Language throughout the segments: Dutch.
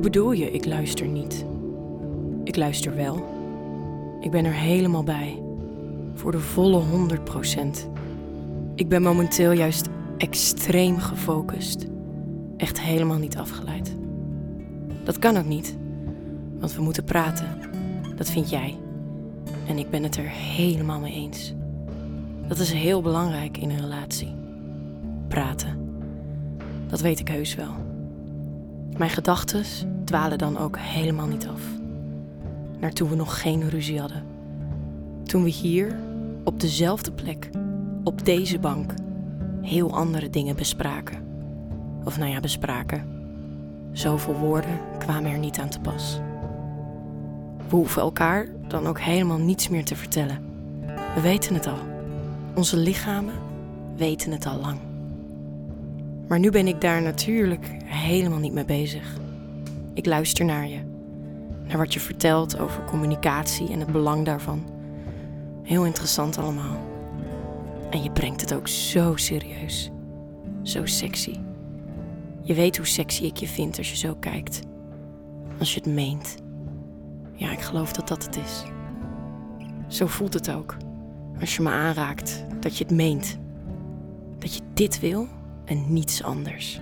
Bedoel je, ik luister niet? Ik luister wel. Ik ben er helemaal bij. Voor de volle 100%. Ik ben momenteel juist extreem gefocust. Echt helemaal niet afgeleid. Dat kan ook niet, want we moeten praten. Dat vind jij. En ik ben het er helemaal mee eens. Dat is heel belangrijk in een relatie. Praten. Dat weet ik heus wel. Mijn gedachten dwalen dan ook helemaal niet af. Naar toen we nog geen ruzie hadden. Toen we hier, op dezelfde plek, op deze bank, heel andere dingen bespraken. Of nou ja, bespraken. Zoveel woorden kwamen er niet aan te pas. We hoeven elkaar dan ook helemaal niets meer te vertellen. We weten het al. Onze lichamen weten het al lang. Maar nu ben ik daar natuurlijk helemaal niet mee bezig. Ik luister naar je. Naar wat je vertelt over communicatie en het belang daarvan. Heel interessant allemaal. En je brengt het ook zo serieus. Zo sexy. Je weet hoe sexy ik je vind als je zo kijkt. Als je het meent. Ja, ik geloof dat dat het is. Zo voelt het ook. Als je me aanraakt, dat je het meent. Dat je dit wil en niets anders.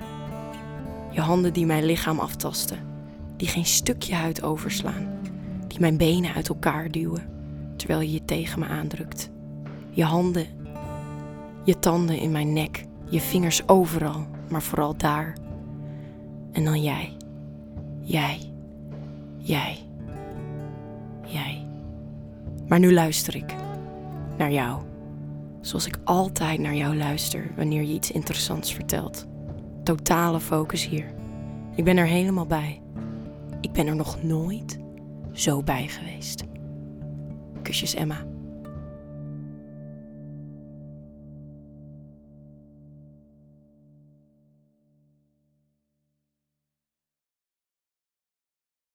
Je handen die mijn lichaam aftasten, die geen stukje huid overslaan, die mijn benen uit elkaar duwen terwijl je je tegen me aandrukt. Je handen, je tanden in mijn nek, je vingers overal, maar vooral daar. En dan jij, jij, jij, jij. Maar nu luister ik naar jou. Zoals ik altijd naar jou luister wanneer je iets interessants vertelt. Totale focus hier. Ik ben er helemaal bij. Ik ben er nog nooit zo bij geweest. Kusjes Emma.